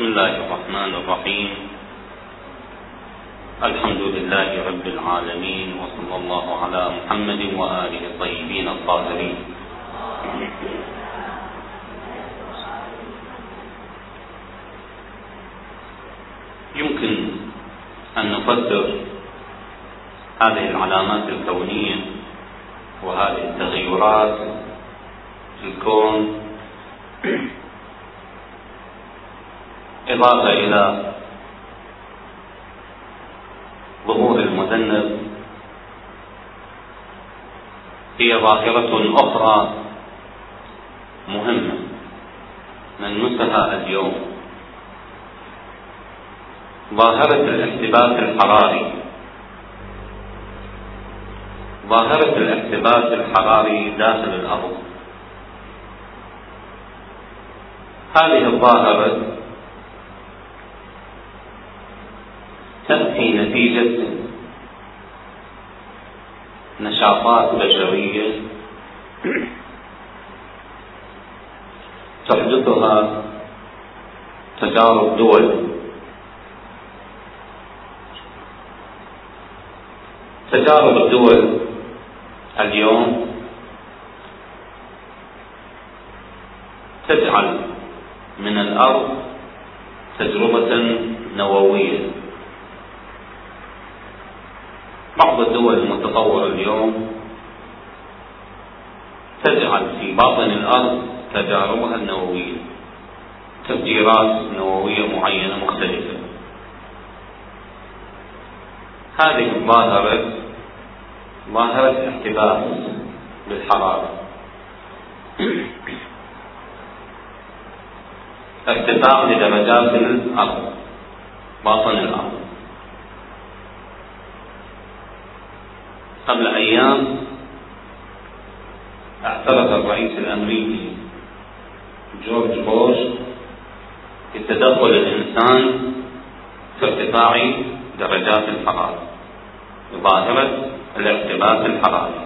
بسم الله الرحمن الرحيم الحمد لله رب العالمين وصلى الله على محمد وآله الطيبين الطاهرين يمكن أن نفسر هذه العلامات الكونية وهذه التغيرات في الكون إضافة إلى ظهور المذنب هي ظاهرة أخرى مهمة نلمسها اليوم. ظاهرة الاحتباس الحراري. ظاهرة الاحتباس الحراري داخل الأرض. هذه الظاهرة تأتي نتيجة نشاطات بشرية تحدثها تجارب دول تجارب الدول اليوم تجعل من الأرض تجربة نووية. بعض الدول المتطورة اليوم تجعل في باطن الأرض تجاربها النووية تفجيرات نووية معينة مختلفة. هذه الظاهرة ظاهرة احتباس بالحرارة ارتفاع لدرجات الأرض باطن الأرض. قبل أيام اعترف الرئيس الأمريكي جورج بوش بتدخل الإنسان في ارتفاع درجات الحرارة ظاهرة الاحتباس الحراري.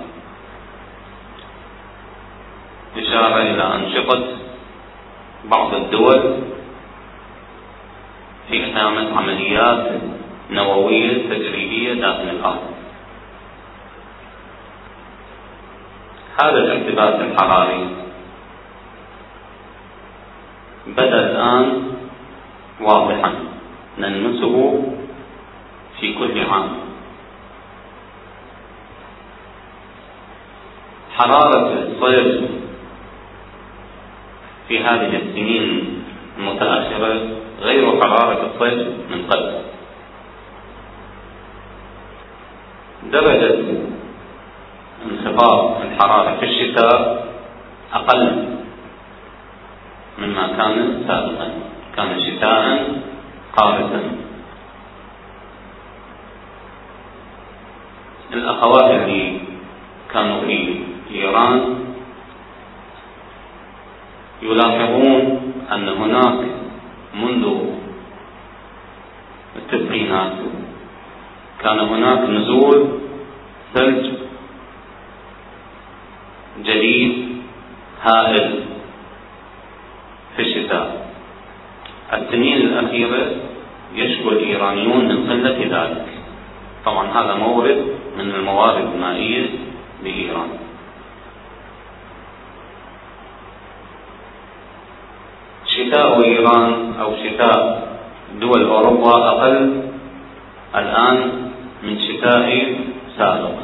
إشارة إلى أنشطة بعض الدول في إقامة عمليات نووية تجريبية داخل الأرض. هذا الاحتباس الحراري بدأ الآن واضحا نلمسه في كل عام. حرارة الصيف في هذه السنين المتأخرة غير حرارة الصيف من قبل. درجة انخفاض الحرارة في الشتاء أقل مما كان سابقا. كان شتاء قارسا. الأخوات اللي كانوا في إيران يلاحظون أن هناك منذ التسعينات كان هناك نزول ثلج جديد هائل في الشتاء. السنين الأخيرة يشكو الإيرانيون من قلة ذلك. طبعا هذا مورد من الموارد المائية لإيران. شتاء إيران أو شتاء دول أوروبا أقل الآن من شتاء سابق.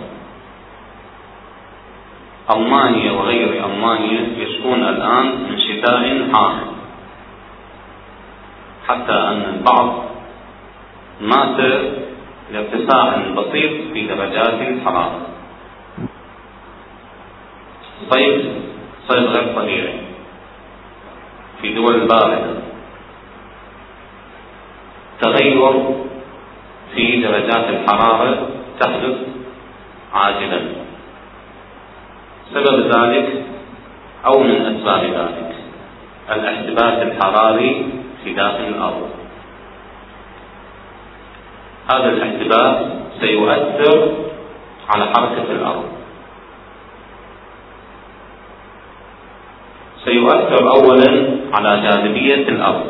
ألمانيا وغير ألمانيا يشكون الآن من شتاء حار. حتى أن البعض مات لارتفاع بسيط في درجات الحرارة. صيف صيف غير طبيعي في دول باردة. تغير في درجات الحرارة تحدث عاجلا. سبب ذلك أو من أسباب ذلك؟ الإحتباس الحراري في داخل الأرض. هذا الإحتباس سيؤثر على حركة الأرض. سيؤثر أولا على جاذبية الأرض.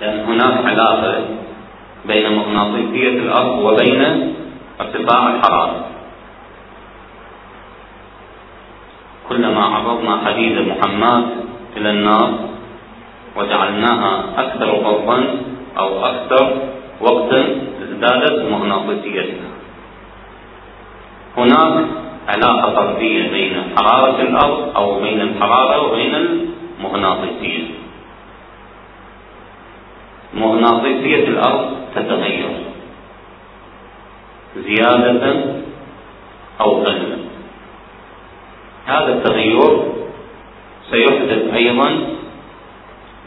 لأن هناك علاقة بين مغناطيسية الأرض وبين ارتفاع الحرارة كلما عرضنا حديد المحماة إلى النار وجعلناها أكثر قربا أو أكثر وقتا ازدادت مغناطيسيتها هناك علاقة طردية بين حرارة الأرض أو بين الحرارة وبين المغناطيسية. مغناطيسية الأرض تتغير. زيادة أو قلة هذا التغير سيحدث أيضا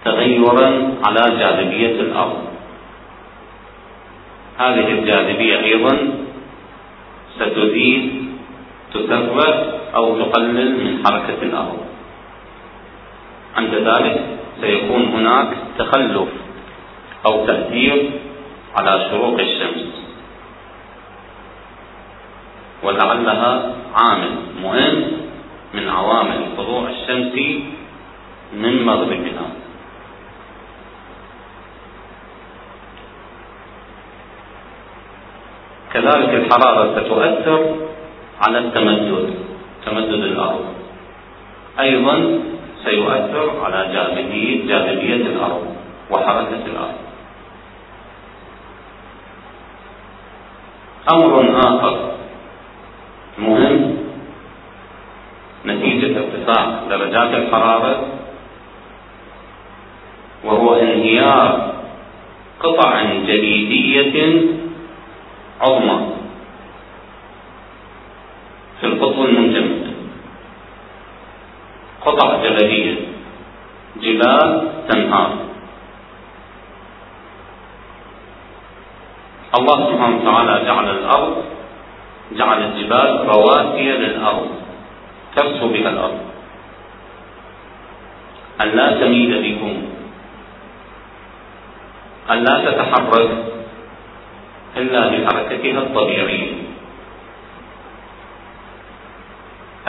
تغيرا على جاذبية الأرض. هذه الجاذبية أيضا ستزيد تسرع أو تقلل من حركة الأرض. عند ذلك سيكون هناك تخلف أو تأثير على شروق الشمس. ولعلها عامل مهم من عوامل طلوع الشمس من مغربها. كذلك الحرارة ستؤثر على التمدد تمدد الأرض. أيضا سيؤثر على جاذبية جاذبية الأرض وحركة الأرض. أمر آخر مهم. نتيجة ارتفاع درجات الحرارة وهو انهيار قطع جليدية عظمى في القطب المنجمد. قطع جبلية جبال تنهار. الله سبحانه وتعالى جعل الأرض جعل الجبال رواسي للأرض ترسو بها الأرض. أن لا تميد بكم. أن لا تتحرك. إلا بحركتها الطبيعية.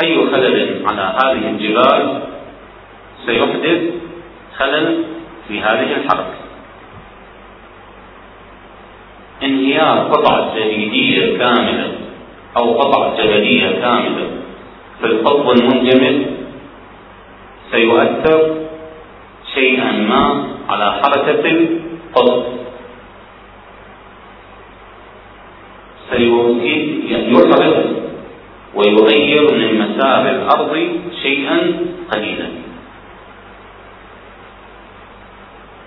أي خلل على هذه الجبال سيحدث خلل في هذه الحركة. انهيار قطعة جليدية كاملة. أو قطعة جبلية كاملة في القطب المنجمد سيؤثر شيئا ما على حركة القطب. سيحرك ويغير من مسار الأرض شيئا قليلا.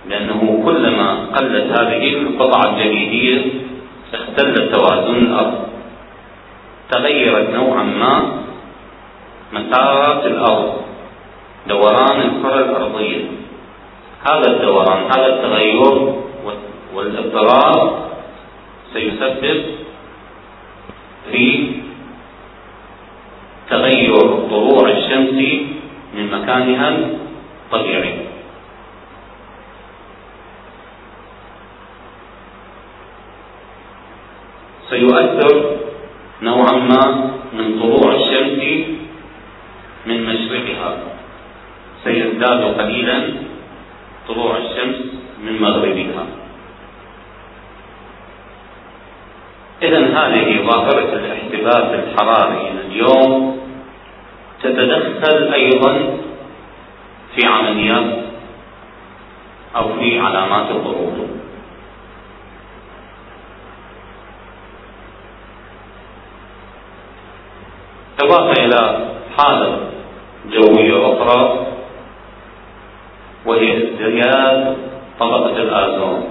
لأنه كلما قلت هذه القطعة الجليدية اختل توازن الأرض. تغيرت نوعا ما مسارات الأرض دوران الكرة الأرضية. هذا الدوران هذا التغير والإضطراب سيسبب في تغير طلوع الشمس من مكانها الطبيعي. سيؤثر نوعا ما من طلوع الشمس من مشرقها. سيزداد قليلا طلوع الشمس من مغربها. إذا هذه ظاهرة الاحتباس الحراري اليوم تتدخل أيضا في عمليات أو في علامات الظهور إضافة إلى حالة جوية أخرى وهي ازدياد طبقة الآزون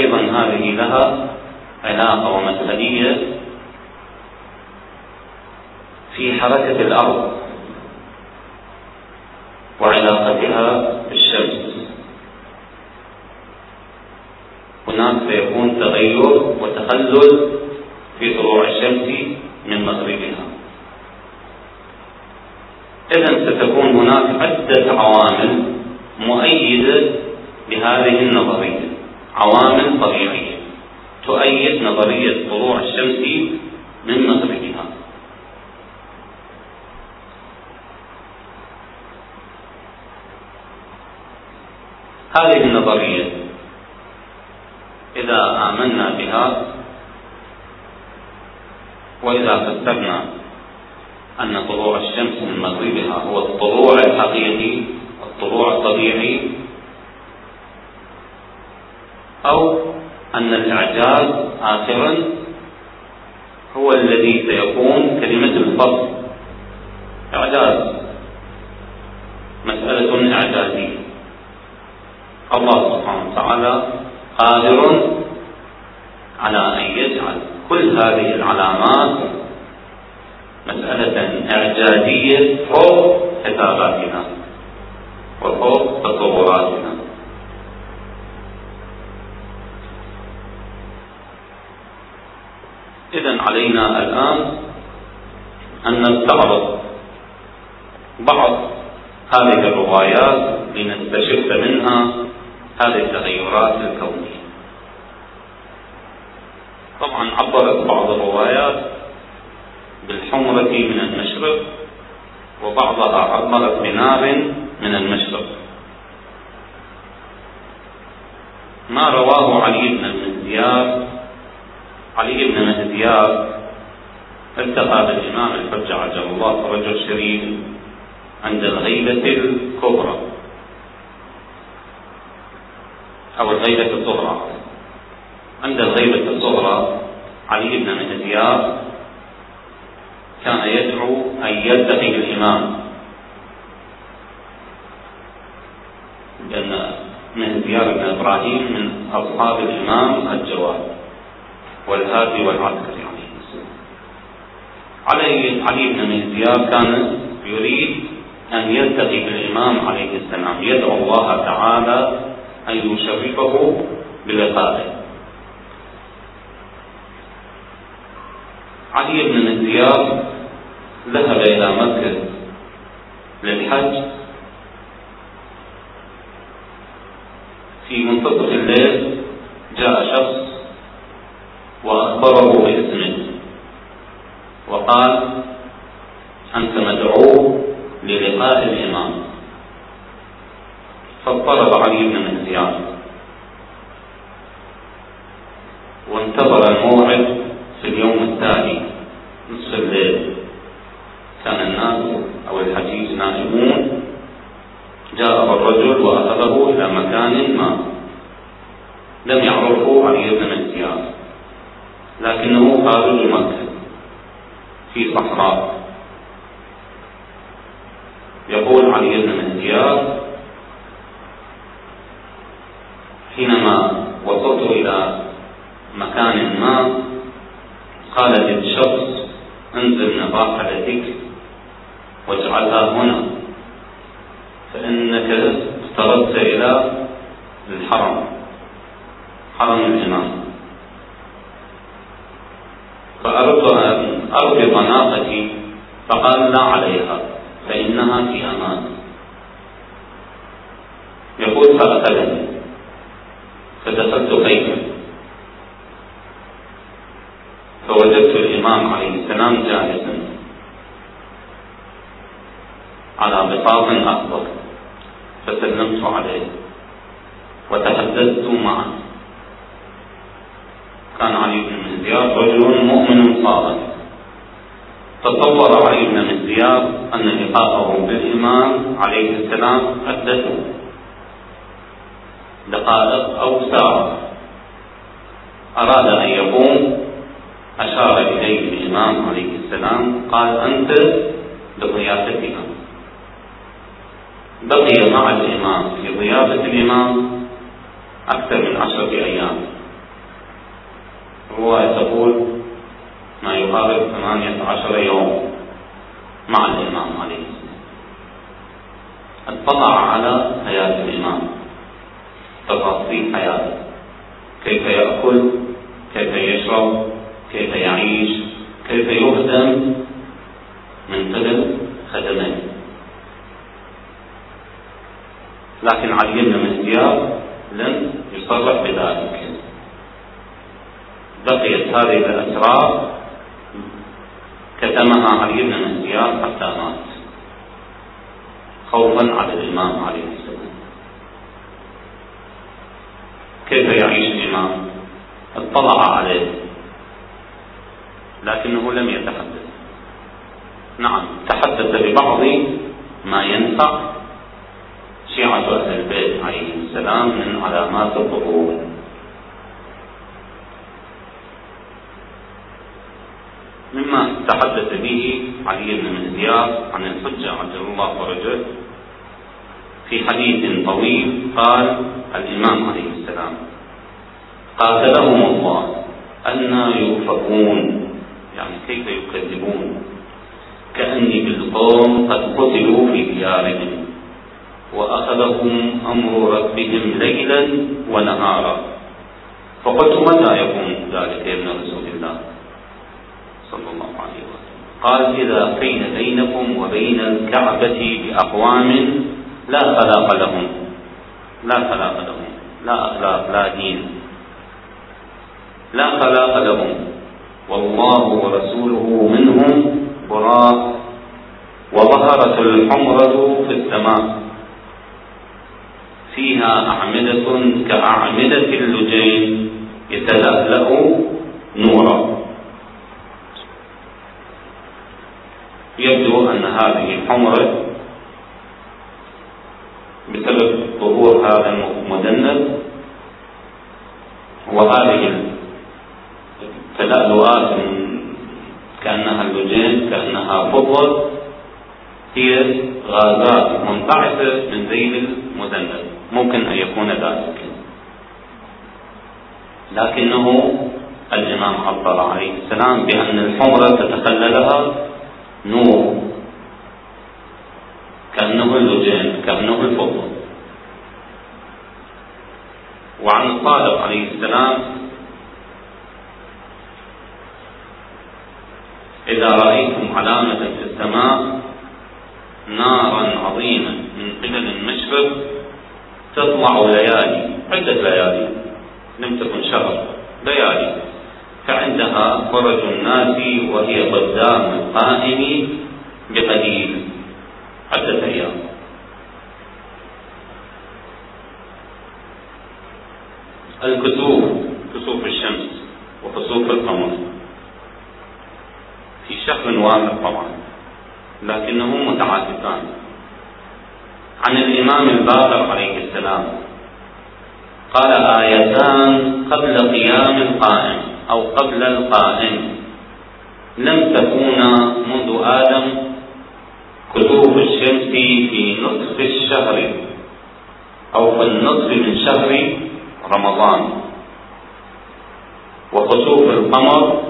أيضا هذه لها علاقة ومسألية في حركة الأرض وعلاقتها بالشمس. هناك سيكون تغير وتخلل في طلوع الشمس من مغربها. إذا ستكون هناك عدة عوامل مؤيدة لهذه النظرية. عوامل طبيعية تؤيد نظرية طلوع الشمس من مغربها. هذه النظرية إذا آمنا بها وإذا فسرنا أن طلوع الشمس من مغربها هو الطلوع الحقيقي الطلوع الطبيعي أو أن الإعجاز آخرا هو الذي سيكون كلمة الفصل إعجاز. مسألة إعجازية. الله سبحانه وتعالى قادر على أن يجعل كل هذه العلامات مسألة إعجازية فوق حساباتنا وفوق تصوراتنا إذا علينا الآن أن نستعرض بعض هذه الروايات لنستشف منها هذه التغيرات الكونية. طبعا عبرت بعض الروايات بالحمرة من المشرق وبعضها عبرت بنار من المشرق. ما رواه علي بن المزيار علي بن مهديار التقى بالإمام الحجة عجل الله فرجه الشريف عند الغيبة الكبرى. أو الغيبة الصغرى. عند الغيبة الصغرى علي بن مهديار كان يدعو أن يلتقي بالإمام. لأن مهديار بن إبراهيم من أصحاب الإمام الجواد والهادي والعسكري عليه السلام. علي علي بن مهديار كان يريد أن يلتقي بالإمام عليه السلام. يدعو الله تعالى أن يشرفه بلقائه. علي بن مهديار ذهب إلى مكة للحج. في منتصف الليل جاء شخص وأخبره باسمه وقال أنت مدعو للقاء الإمام. فاضطرب علي بن مهديان وانتظر الموعد في اليوم التالي نصف الليل كان الناس أو الحجيج نائمون جاء الرجل وأخذه إلى مكان ما لم يعرفه علي بن مهديان خارج مكة في صحراء يقول علي بن مهديار حينما وصلت إلى مكان ما قال للشخص انزل من راحلتك واجعلها هنا فإنك افترضت إلى الحرم حرم الإمام فأردت أن أربط ناقتي فقال لا عليها فإنها في أمان يقول فأخذني فدخلت بيتا فوجدت الإمام عليه السلام جالسا على بساط أخضر فسلمت عليه وتحدثت معه. كان علي بن مزياد رجل مؤمن صادق. تصور علي بن مزياد أن لقاءه بالإمام عليه السلام حدثه دقائق أو ساعة أراد أن يقوم أشار إليه الإمام عليه السلام قال أنت بضيافتنا بقي مع الإمام. في ضيافة الإمام أكثر من عشرة أيام. الرواية تقول ما يقارب ثمانية عشر يوم مع الإمام عليه السلام. اطلع على حياة الإمام. تفاصيل حياته. كيف يأكل؟ كيف يشرب؟ كيف يعيش؟ كيف يخدم من قبل خدمه. لكن علي بن مهديار لم يصرح بذلك. بقيت هذه الأسرار كتمها علي بن مهديان حتى مات. خوفا على الإمام عليه السلام. كيف يعيش الإمام؟ اطلع عليه لكنه لم يتحدث. نعم تحدث ببعض ما ينفع شيعة أهل البيت عليهم السلام من علامات الظهور مما تحدث به علي بن مهديار عن الحجة عجل الله فرجه في حديث طويل قال الإمام عليه السلام قاتلهم الله أنا يؤفكون يعني كيف يكذبون؟ كأني بالقوم قد قتلوا في ديارهم. وأخذهم أمر ربهم ليلا ونهارا. فقلت متى يكون ذلك يا ابن رسول الله؟ صلى الله عليه وسلم. قال إذا قيل بينكم وبين الكعبة بأقوام لا خلاق لهم. لا خلاق لهم. لا أخلاق لا دين. لا خلاق لهم. والله ورسوله منهم براء. وظهرت الحمرة في السماء. فيها أعمدة كأعمدة اللجين يتلألأ نورا. يبدو أن هذه الحمرة بسبب ظهور هذا المدند وهذه التلألؤات كأنها اللجين كأنها فضة هي غازات منبعثة من ذيل ممكن أن يكون ذلك. لكنه الإمام عبر عليه السلام بأن الحمرة تتخللها نور. كأنه اللجين كأنه الفضة وعن الصادق عليه السلام إذا رأيتم علامة في السماء نارا عظيمة من قبل المشرق تطلع ليالي عدة ليالي لم تكن شهر. ليالي. فعندها فرج الناس وهي قدام القائم بقليل عدة أيام. الكسوف. كسوف الشمس وكسوف القمر. في شهر واحد طبعا. لكنه متعاطفان. عن الإمام الباقر عليه السلام. قال آيتان قبل قيام القائم أو قبل القائم. لم تكونا منذ آدم كسوف الشمس في نصف الشهر أو في النصف من شهر رمضان. وخسوف القمر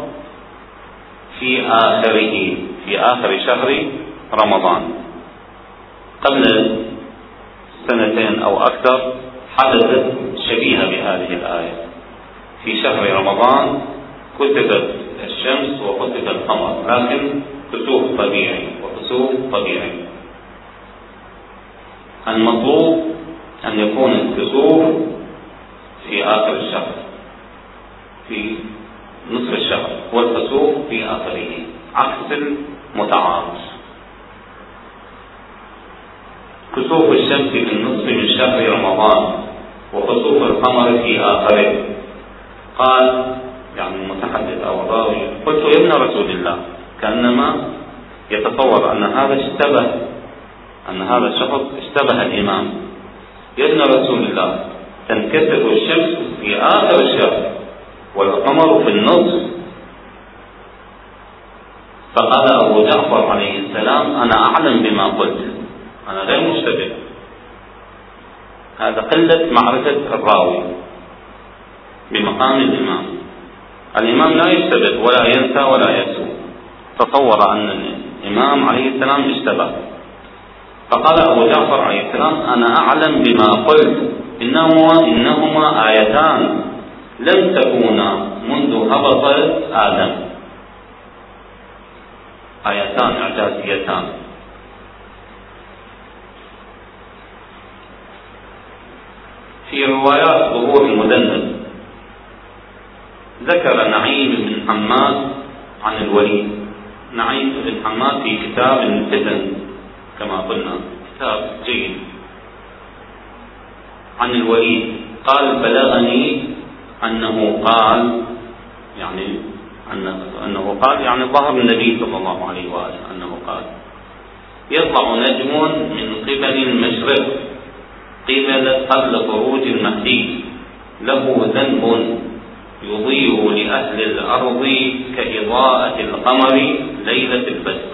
في آخره في آخر شهر رمضان. قبل سنتين أو أكثر حدثت شبيهة بهذه الآية. في شهر رمضان كتبت الشمس وكتب القمر لكن كسوف طبيعي وكسوف طبيعي. المطلوب أن يكون الكسوف في آخر الشهر في نصف الشهر والكسوف في آخره. عكس المتعارض كسوف الشمس في النصف من شهر رمضان وكسوف القمر في آخره. قال يعني المتحدث أو الراوي قلت يا ابن رسول الله كأنما يتصور أن هذا اشتبه أن هذا الشخص اشتبه الإمام. يا ابن رسول الله تنكسف الشمس في آخر الشهر والقمر في النصف. فقال أبو جعفر عليه السلام أنا أعلم بما قلت. أنا غير مشتبه هذا قلة معرفة الراوي بمقام الإمام. الإمام لا يشتبه ولا ينسى ولا يسوء. تصور أن الإمام عليه السلام اشتبه فقال أبو جعفر عليه السلام أنا أعلم بما قلت. إنهما إنهما آيتان لم تكونا منذ هبط آدم. آيتان إعجازيتان. في روايات ظهور المدنب ذكر نعيم بن حماد عن الوليد. نعيم بن حماد في كتاب الفتن كما قلنا كتاب جيد. عن الوليد قال بلغني أنه قال يعني أنه قال يعني ظهر النبي صلى الله عليه وآله أنه قال يطلع نجم من قبل المشرق قبل قبل خروج المهدي له ذنب يضيء لأهل الأرض كإضاءة القمر ليلة البدر.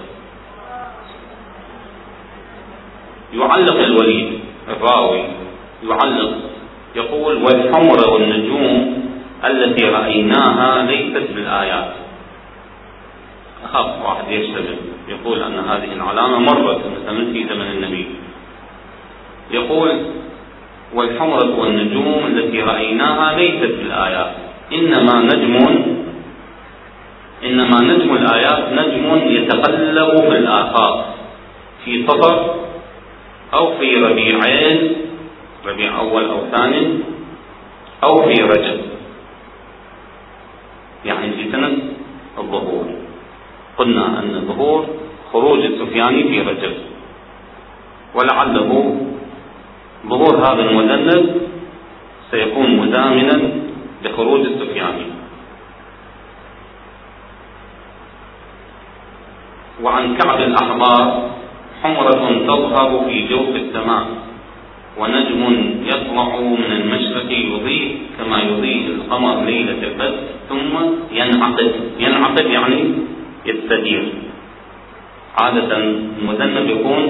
يعلق الوليد الراوي يعلق يقول والحمر والنجوم التي رأيناها ليست بالآيات. أخاف واحد يشتغل يقول أن هذه العلامة مرت في زمن النبي. يقول والحمرة والنجوم التي رأيناها ليست بالآيات. إنما نجم إنما نجم الآيات نجم يتقلب في الآفاق في صفر أو في ربيعين ربيع أول أو ثاني أو في رجب. يعني في سنة الظهور. قلنا أن الظهور خروج السفياني في رجب. ولعله ظهور هذا المذنب سيكون مزامنا لخروج السفياني وعن كعب الأحبار حمرة تظهر في جوف السماء ونجم يطلع من المشرق يضيء كما يضيء القمر ليلة البدر ثم ينعقد. ينعقد يعني يستدير. عادة المذنب يكون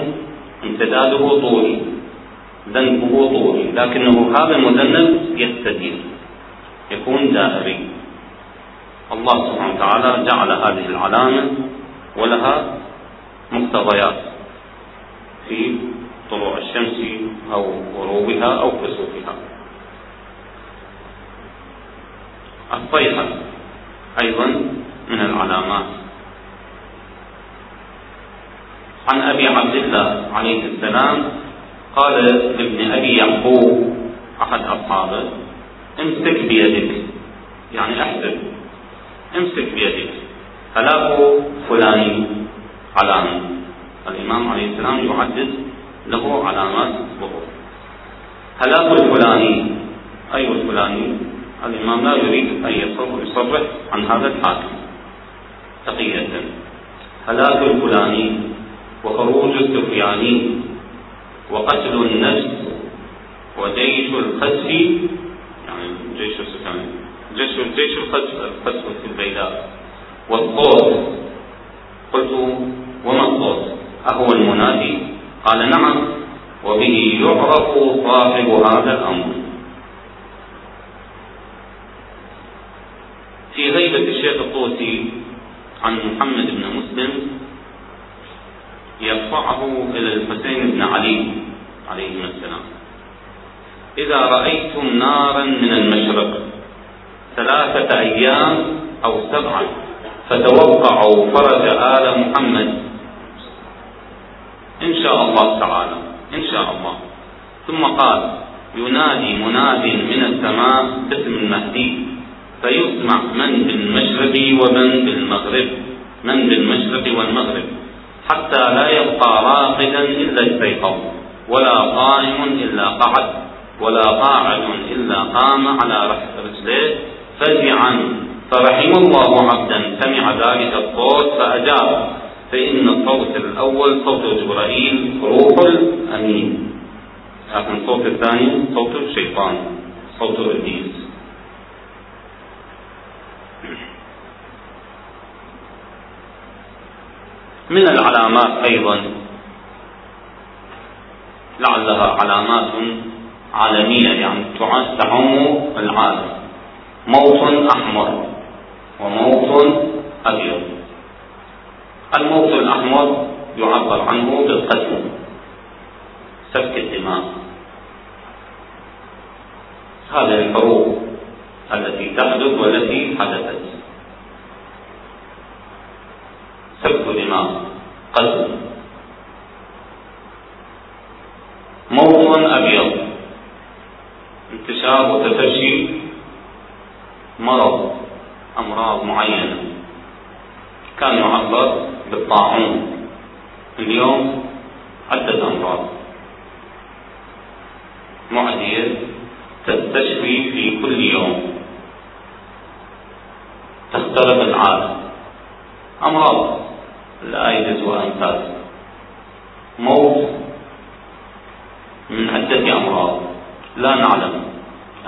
امتداده طولي ذنبه طولي لكنه هذا المذنب يستدير يكون دائري. الله سبحانه وتعالى جعل هذه العلامة ولها مقتضيات في طلوع الشمس أو غروبها أو كسوفها الصيحة أيضا من العلامات. عن أبي عبد الله عليه السلام قال لابن أبي يعقوب أحد أصحابه امسك بيدك. يعني احسب. امسك بيدك. هلاك فلان علامة الإمام عليه السلام يعدد له علامات ظهور. هلاك الفلاني. أي الفلاني؟ الإمام لا يريد أن يصرح عن هذا الحاكم. تقية. هلاك الفلاني وخروج السفياني. وقتل النفس وجيش الخسف يعني جيش جيش جيش الخسف في البيداء. والطوس قلت وما الطوس أهو المنادي. قال نعم. وبه يعرف صاحب هذا الأمر. في غيبة الشيخ الطوسي عن محمد بن مسلم يرفعه إلى الحسين بن علي عليهما السلام. إذا رأيتم نارا من المشرق ثلاثة أيام أو سبعة فتوقعوا فرج آل محمد. إن شاء الله تعالى إن شاء الله. ثم قال ينادي مناد من السماء باسم المهدي فيسمع من بالمشرق ومن بالمغرب من بالمشرق والمغرب. حتى لا يبقى راقدا إلا استيقظ ولا قائم إلا قعد ولا قاعد إلا قام على رجليه فزعا. فرحم الله عبدا سمع ذلك الصوت فأجاب. فإن الصوت الأول صوت جبرائيل روح الأمين. لكن الصوت الثاني صوت الشيطان صوت إبليس. من العلامات أيضا. لعلها علامات عالمية يعني تعم العالم. موت أحمر وموت أبيض. الموت الأحمر يعبر عنه بالقتل سفك الدماء. هذه الحروب التي تحدث والتي حدثت. سفك دماء قتل موت أبيض. انتشار وتفشي مرض أمراض معينة. كان يعبر بالطاعون. اليوم عدة أمراض. معدية تستشفي في كل يوم. تختلف العادة أمراض الآيدز وأنفاس موت من عدة أمراض. لا نعلم.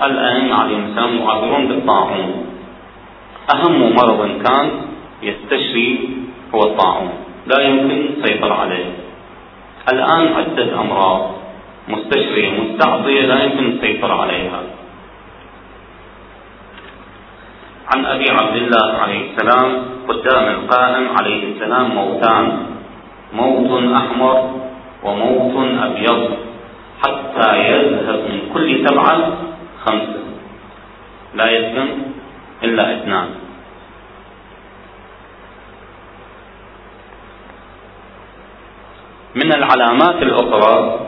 الآن عليهم السلام يعبرون بالطاعون. أهم مرض كان يستشفي هو الطاعون. لا يمكن السيطرة عليه. الآن عدة أمراض مستشفية مستعصية لا يمكن السيطرة عليها. عن أبي عبد الله عليه السلام قدام القائم عليه السلام موتان. موت أحمر وموت أبيض حتى يذهب من كل سبعة خمسة. لا يسلم إلا اثنان. من العلامات الأخرى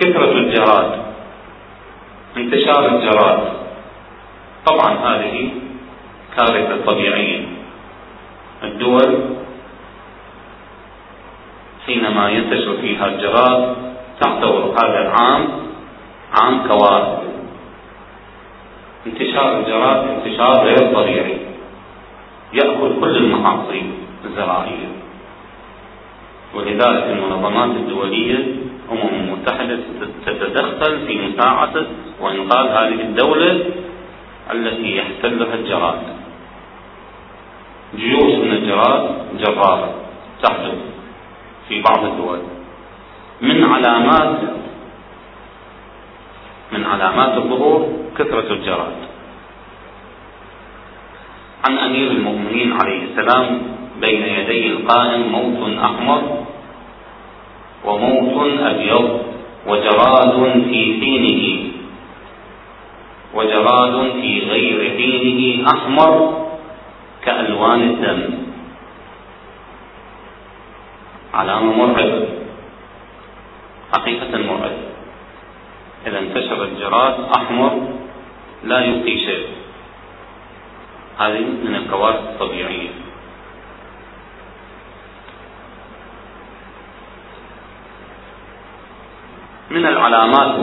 كثرة الجراد انتشار الجراد. طبعا هذه كارثة طبيعية. الدول حينما ينتشر فيها الجراد تعتبر هذا العام عام كوارث. انتشار الجراد انتشار غير طبيعي. يأكل كل المحاصيل الزراعية. ولذلك المنظمات الدولية الأمم المتحدة تتدخل في مساعدة وإنقاذ هذه الدولة التي يحتلها الجراد. جيوش من الجراد جرارة تحدث في بعض الدول. من علامات من علامات الظهور كثرة الجراد. عن أمير المؤمنين عليه السلام بين يدي القائم موت أحمر وموت أبيض وجراد في حينه وجراد في غير حينه أحمر كألوان الدم. علامة مرعبة حقيقة مرعبة إذا انتشر الجراد أحمر لا يبقي شيء. هذه من الكوارث الطبيعية. من العلامات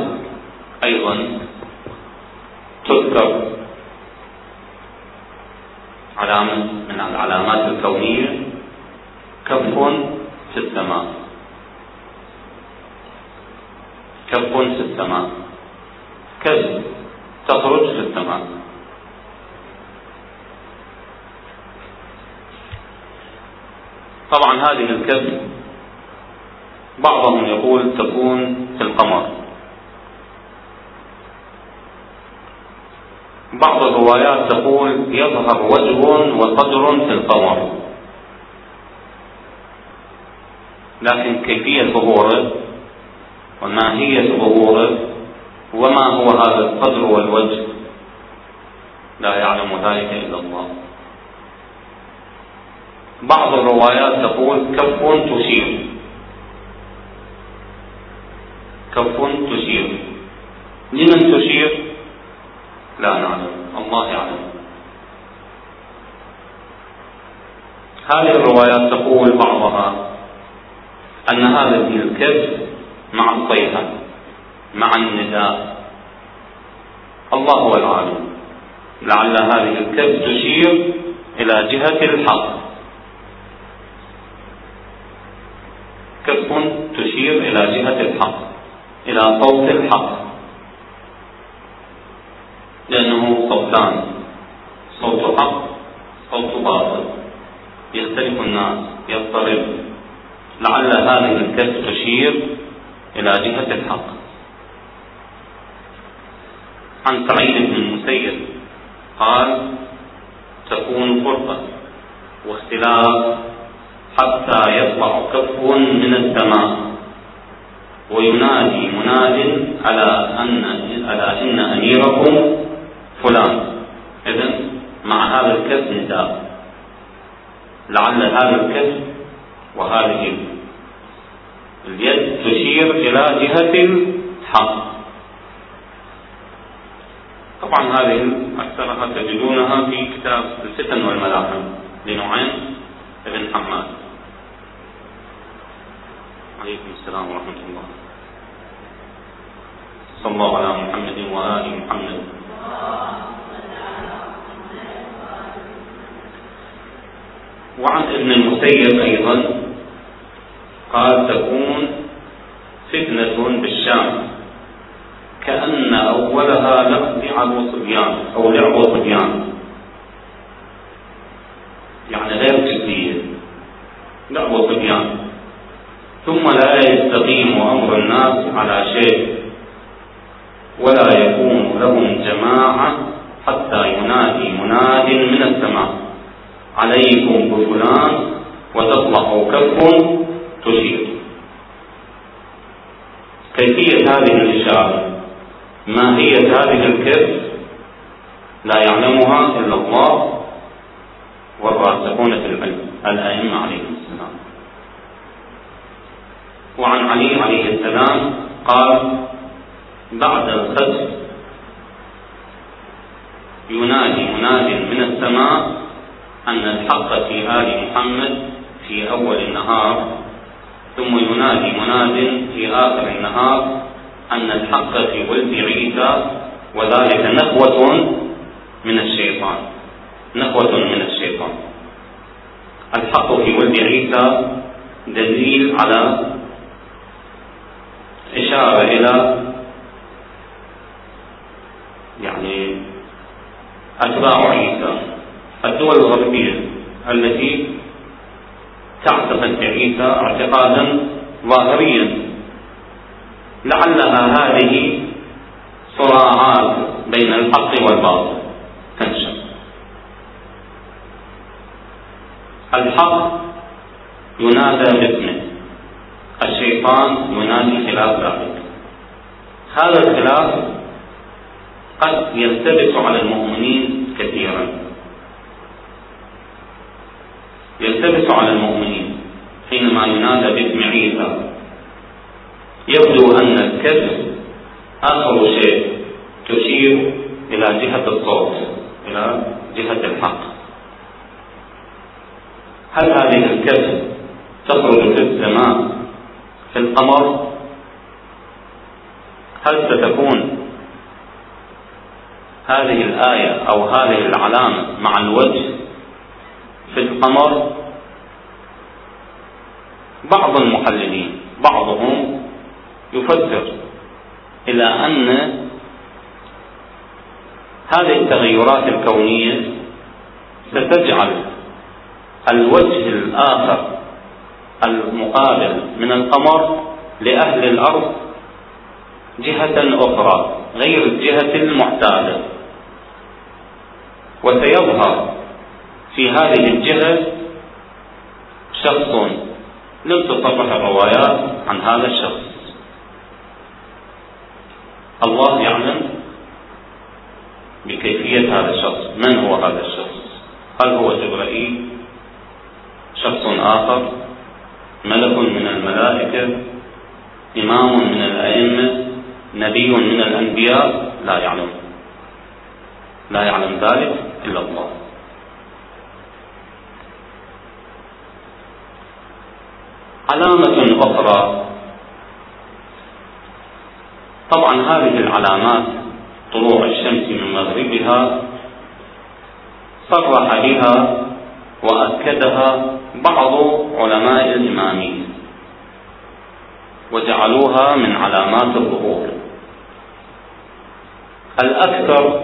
أيضا تذكر علامة من العلامات الكونية. كف في السماء. كف في السماء. كذب. تخرج في السماء. طبعا هذه الكذب بعضهم يقول تكون في القمر. بعض الروايات تقول يظهر وجه وصدر في القمر. لكن كيفية ظهوره وماهية ظهوره وما هو هذا الصدر والوجه لا يعلم ذلك إلا الله. بعض الروايات تقول كف تشير كف تشير لمن تشير لا نعلم. الله يعلم. هذه الروايات تقول بعضها أن هذا الكف مع الصيحة مع النداء. الله هو العالم. لعل هذه الكف تشير إلى جهة الحق. كف تشير إلى جهة الحق إلى صوت الحق لأنه صوتان صوت حق صوت باطل يختلف الناس يضطرب لعل هذه الكف تشير إلى جهة الحق. عن سعيد بن المسيب قال تكون فرقة واختلاف حتى يطلع كف من السماء وينادي مناد على أن على إن أميركم فلان. إذن مع هذا الكسب نداء. لعل هذا الكسب وهذه اليد تشير إلى جهة الحق. طبعا هذه أكثرها تجدونها في كتاب الفتن والملاحم لنعيم بن حماد. عليكم السلام ورحمة الله. صلى الله على محمد وآل محمد. وعن ابن المسيب أيضا قال تكون فتنة بالشام. كأن أولها لعب صبيان أو لعب صبيان يعني غير جدية لعب صبيان ثم لا يستقيم أمر الناس على شيء. ولا يكون لهم جماعة حتى ينادي مناد من السماء. عليكم بفلان وتطلع كف تشير كيفية هذه الإشارة؟ ماهية هذه الكف لا يعلمها إلا الله والراسخون في العلم الأئمة عليهم السلام. وعن علي عليه السلام قال بعد الخسف ينادي مناد من السماء أن الحق في آل محمد في أول النهار ثم ينادي مناد في آخر النهار أن الحق في ولد عيسى وذلك نخوة من الشيطان. نخوة من الشيطان. الحق في ولد عيسى دليل على إشارة إلى يعني أتباع عيسى. الدول الغربية التي تعتقد بعيسى اعتقادا ظاهريا. لعلها هذه صراعات بين الحق والباطل. تنشا الحق ينادى باسمه. الشيطان ينادي خلاف ذلك. هذا الخلاف قد يلتبس على المؤمنين كثيرا. يلتبس على المؤمنين. حينما ينادى باسم عيسى يبدو أن الكذب آخر شيء تشير إلى جهة الصوت إلى جهة الحق. هل هذه الكذب تخرج في السماء في القمر؟ هل ستكون هذه الآية أو هذه العلامة مع الوجه في القمر؟ بعض المحللين بعضهم يفسر إلى أن هذه التغيرات الكونية ستجعل الوجه الآخر المقابل من القمر لأهل الأرض جهة أخرى غير الجهة المعتادة. وسيظهر في هذه الجهة شخص لم تصرح الروايات عن هذا الشخص. الله يعلم بكيفية هذا الشخص. من هو هذا الشخص؟ هل هو جبرائيل؟ شخص آخر؟ ملك من الملائكة؟ إمام من الأئمة؟ نبي من الأنبياء؟ لا يعلم. لا يعلم ذلك إلا الله. علامة أخرى. طبعا هذه العلامات طلوع الشمس من مغربها صرح بها وأكدها بعض علماء الإمامية وجعلوها من علامات الظهور. الأكثر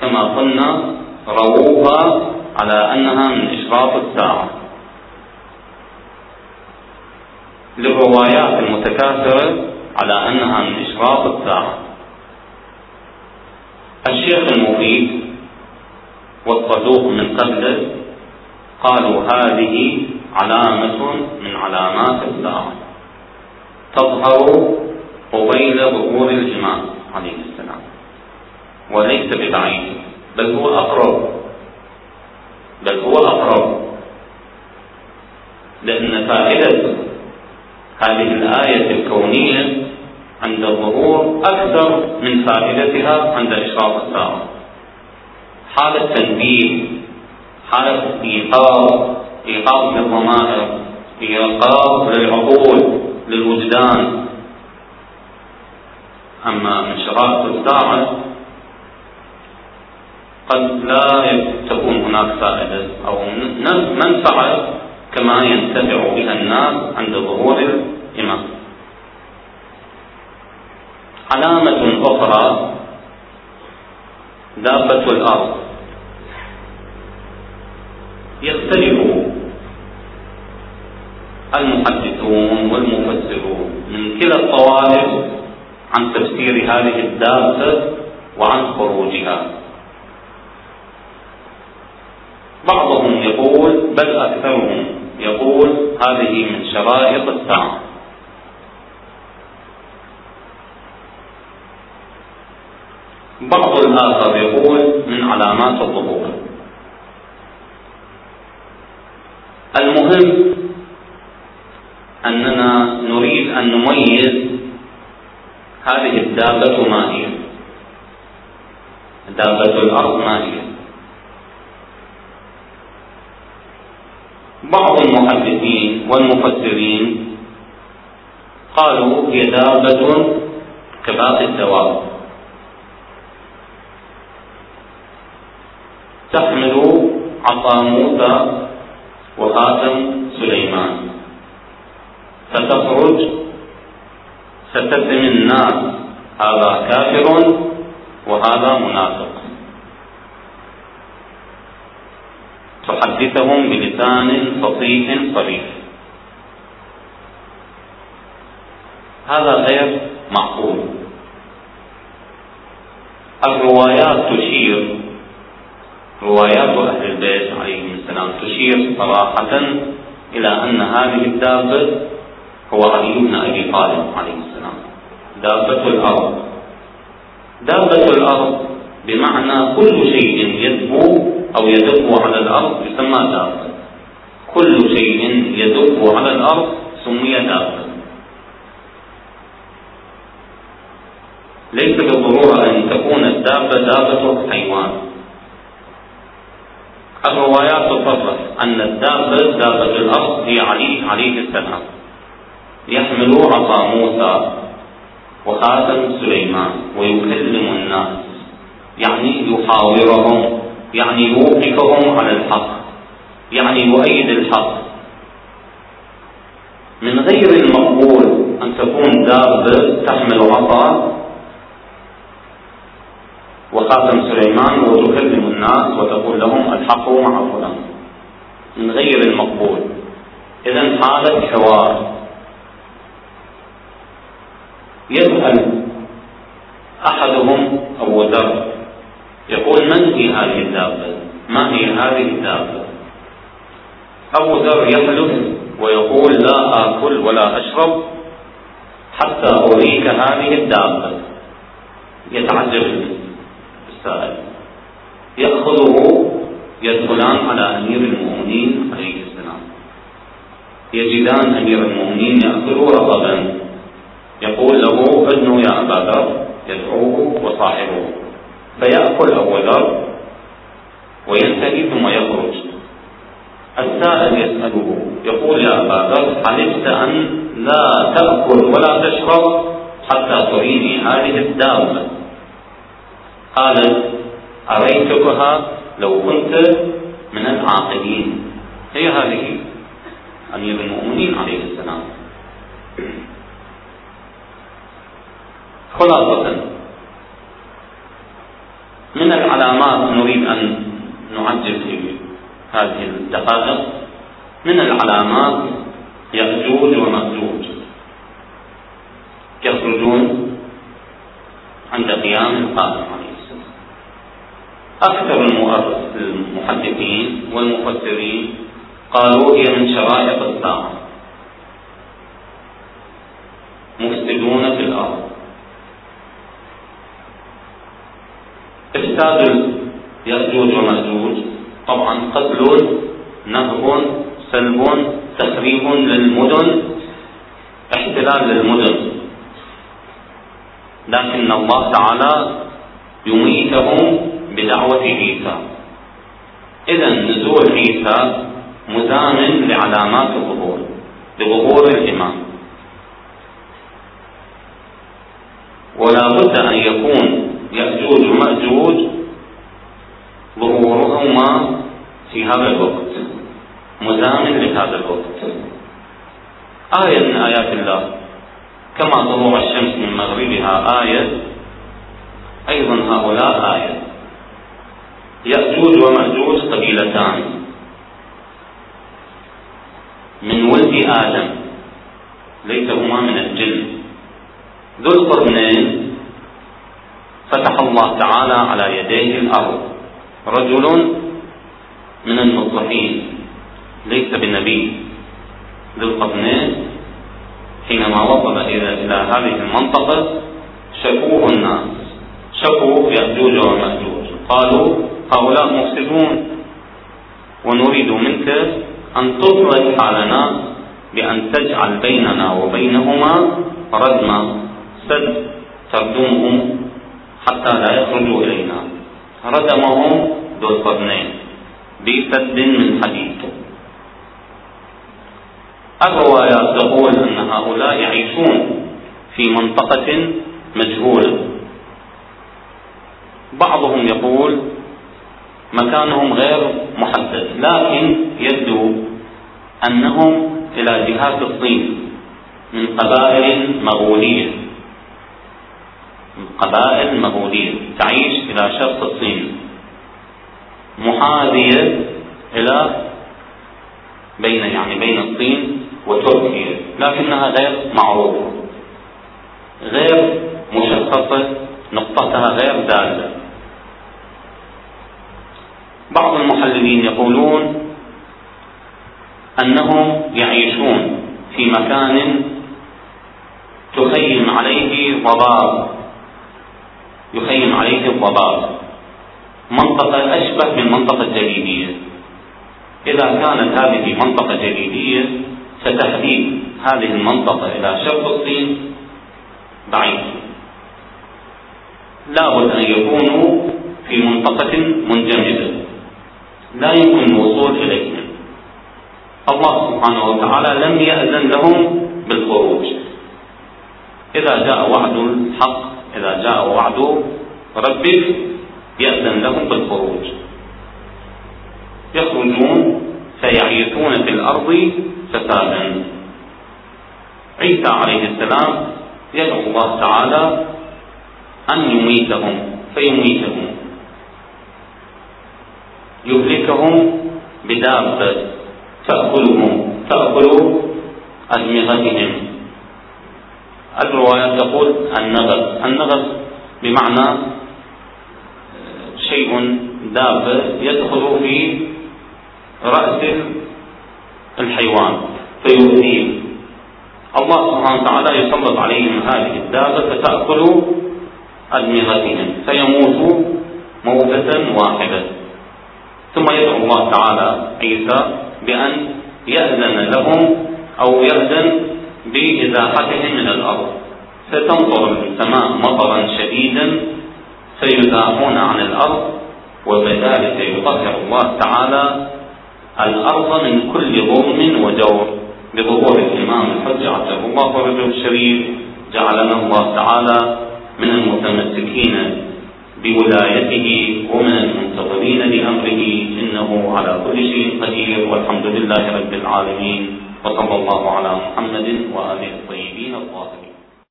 كما قلنا رووها على أنها من إشراط الساعة. للروايات المتكاثرة على أنها من إشراط الساعة الشيخ المفيد والصدوق من قبله قالوا هذه علامة من علامات الساعة تظهر قبيل ظهور الإمام عليه السلام. وليس ببعيد بل هو أقرب. بل هو أقرب. لأن فائدة هذه الآية الكونية عند الظهور أكثر من فائدتها عند إشراق الساعة. حالة تنبيه حالة إيقاظ إيقاظ للضمائر إيقاظ للعقول للوجدان. أما إشراق الساعة قد لا تكون هناك فائدة أو منفعة كما ينتفع بها الناس عند ظهور الإمام. علامة أخرى دابة الأرض. يختلف المحدثون والمفسرون من كلا الطوائف عن تفسير هذه الدابة وعن خروجها. بعضهم يقول بل أكثرهم يقول هذه من شرائط الساعة بعض الآخر يقول من علامات الظهور. المهم أننا نريد أن نميز هذه الدابة ما هي دابة الأرض ما هي والمفسرين قالوا هي دابة كباقي الدواب. تحمل عصا موسى وخاتم سليمان. فتخرج ستسم الناس هذا كافر وهذا منافق. تحدثهم بلسان فصيح صريح. هذا غير معقول الروايات تشير روايات أهل البيت عليهم السلام تشير صراحة إلى أن هذه الدابة هو علي بن أبي طالب عليه السلام. دابة الأرض. دابة الأرض بمعنى كل شيء يدبو أو يدب على الأرض يسمى دابة. كل شيء يدب على الأرض سمي دابة. ليس بالضرورة أن تكون الدابة دابة حيوان. الروايات تصرف أن الدابة دابة الأرض هي علي عليه السلام. يحمل عصا موسى وخاتم سليمان ويكلم الناس. يعني يحاورهم يعني يوقفهم على الحق يعني يؤيد الحق. من غير المقبول أن تكون دابة تحمل عصا وخاتم سليمان وتكلم الناس وتقول لهم الحق مع فلان. من غير المقبول. إذا حالة حوار يسأل أحدهم أبو ذر. يقول من هي هذه الدابة؟ ما هي هذه الدابة؟ أبو ذر يحلف ويقول لا آكل ولا أشرب حتى أريك هذه الدابة. يتعجب. السائل يأخذه يدخلان على أمير المؤمنين عليه السلام. يجدان أمير المؤمنين يأخذ رقبا يقول له ادنو يا أبا ذر. يدعوه وصاحبه. فيأكل أبو ذر وينتهي ثم يخرج. السائل يسأله يقول يا أبا ذر علمت أن لا تأكل ولا تشرب حتى تريني هذه الدابة. قال أريتكها لو كنت من العاقلين. هي هذه أمير المؤمنين عليه السلام. خلاصة من العلامات نريد أن نعجب في هذه الدقائق. من العلامات يأجوج ومأجوج يخرجون عند قيام القائمة أكثر المحدثين والمفسرين قالوا هي من شرائط الساعة. مفسدون في الأرض. إفساد يأجوج ومأجوج طبعا قتل نهب سلب تخريب للمدن. احتلال للمدن. لكن الله تعالى يميتهم بدعوة عيسى. إذا نزول عيسى مزامن لعلامات الظهور لظهور الإمام. ولا بد أن يكون يأجوج ومأجوج ظهورهما في هذا الوقت مزامن لهذا الوقت. آية من آيات الله كما ظهور الشمس من مغربها آية أيضا هؤلاء آية. يأجوج ومأجوج قبيلتان. من ولد آدم ليس هما من الجن. ذو القرنين فتح الله تعالى على يديه الأرض. رجل من المصلحين ليس بنبي. ذو القرنين حينما وصل إلى هذه المنطقة شكوه الناس. شكوا يأجوج ومأجوج. قالوا هؤلاء مفسدون. ونريد منك أن تصلح حالنا بأن تجعل بيننا وبينهما ردما سد تردمهم حتى لا يخرجوا إلينا. ردمهم ذو القرنين بسد من حديد. الروايات تقول أن هؤلاء يعيشون في منطقة مجهولة. بعضهم يقول مكانهم غير محدد لكن يبدو أنهم إلى جهات الصين من قبائل مغولية. من قبائل مغولية. تعيش إلى شرق الصين محاذية إلى بين يعني بين الصين وتركيا. لكنها غير معروفة. غير مشخصة. نقطتها غير دالة. بعض المحللين يقولون أنهم يعيشون في مكان تخيم عليه ضباب. يخيم عليه الضباب. منطقة أشبه بالمنطقة الجليدية إذا كانت هذه منطقة جليدية فتحديد هذه المنطقة إلى شرق الصين بعيد. لابد أن يكونوا في منطقة منجمدة. لا يمكن الوصول إليهم الله سبحانه وتعالى لم يأذن لهم بالخروج. إذا جاء وعد الحق إذا جاء وعد ربك يأذن لهم بالخروج. يخرجون فيعيثون في الأرض فسادا. عيسى عليه السلام يدعو الله تعالى أن يميتهم فيميتهم. يهلكهم بدابة. تأكلهم تأكل أدمغتهم الروايات تقول النغص النغص بمعنى شيء دابة يدخل في رأس الحيوان فيؤذيه الله سبحانه وتعالى يسلط عليهم هذه الدابة فتأكل أدمغتهم فيموتوا موتة واحدة. ثم يدعو الله تعالى عيسى بأن يأذن لهم أو يأذن بإزاحتهم من الأرض. فتمطر السماء مطرا شديدا فيزاحون عن الأرض وبذلك يطهر الله تعالى الأرض من كل ظلم وجور. بظهور الإمام الحج عجل الله فرجه الشريف جعلنا الله تعالى من المتمسكين بولايته ومن المنتظرين لأمره. إنه على كل شيء قدير. والحمد لله رب العالمين. وصلى الله على محمد وآله الطيبين الطاهرين.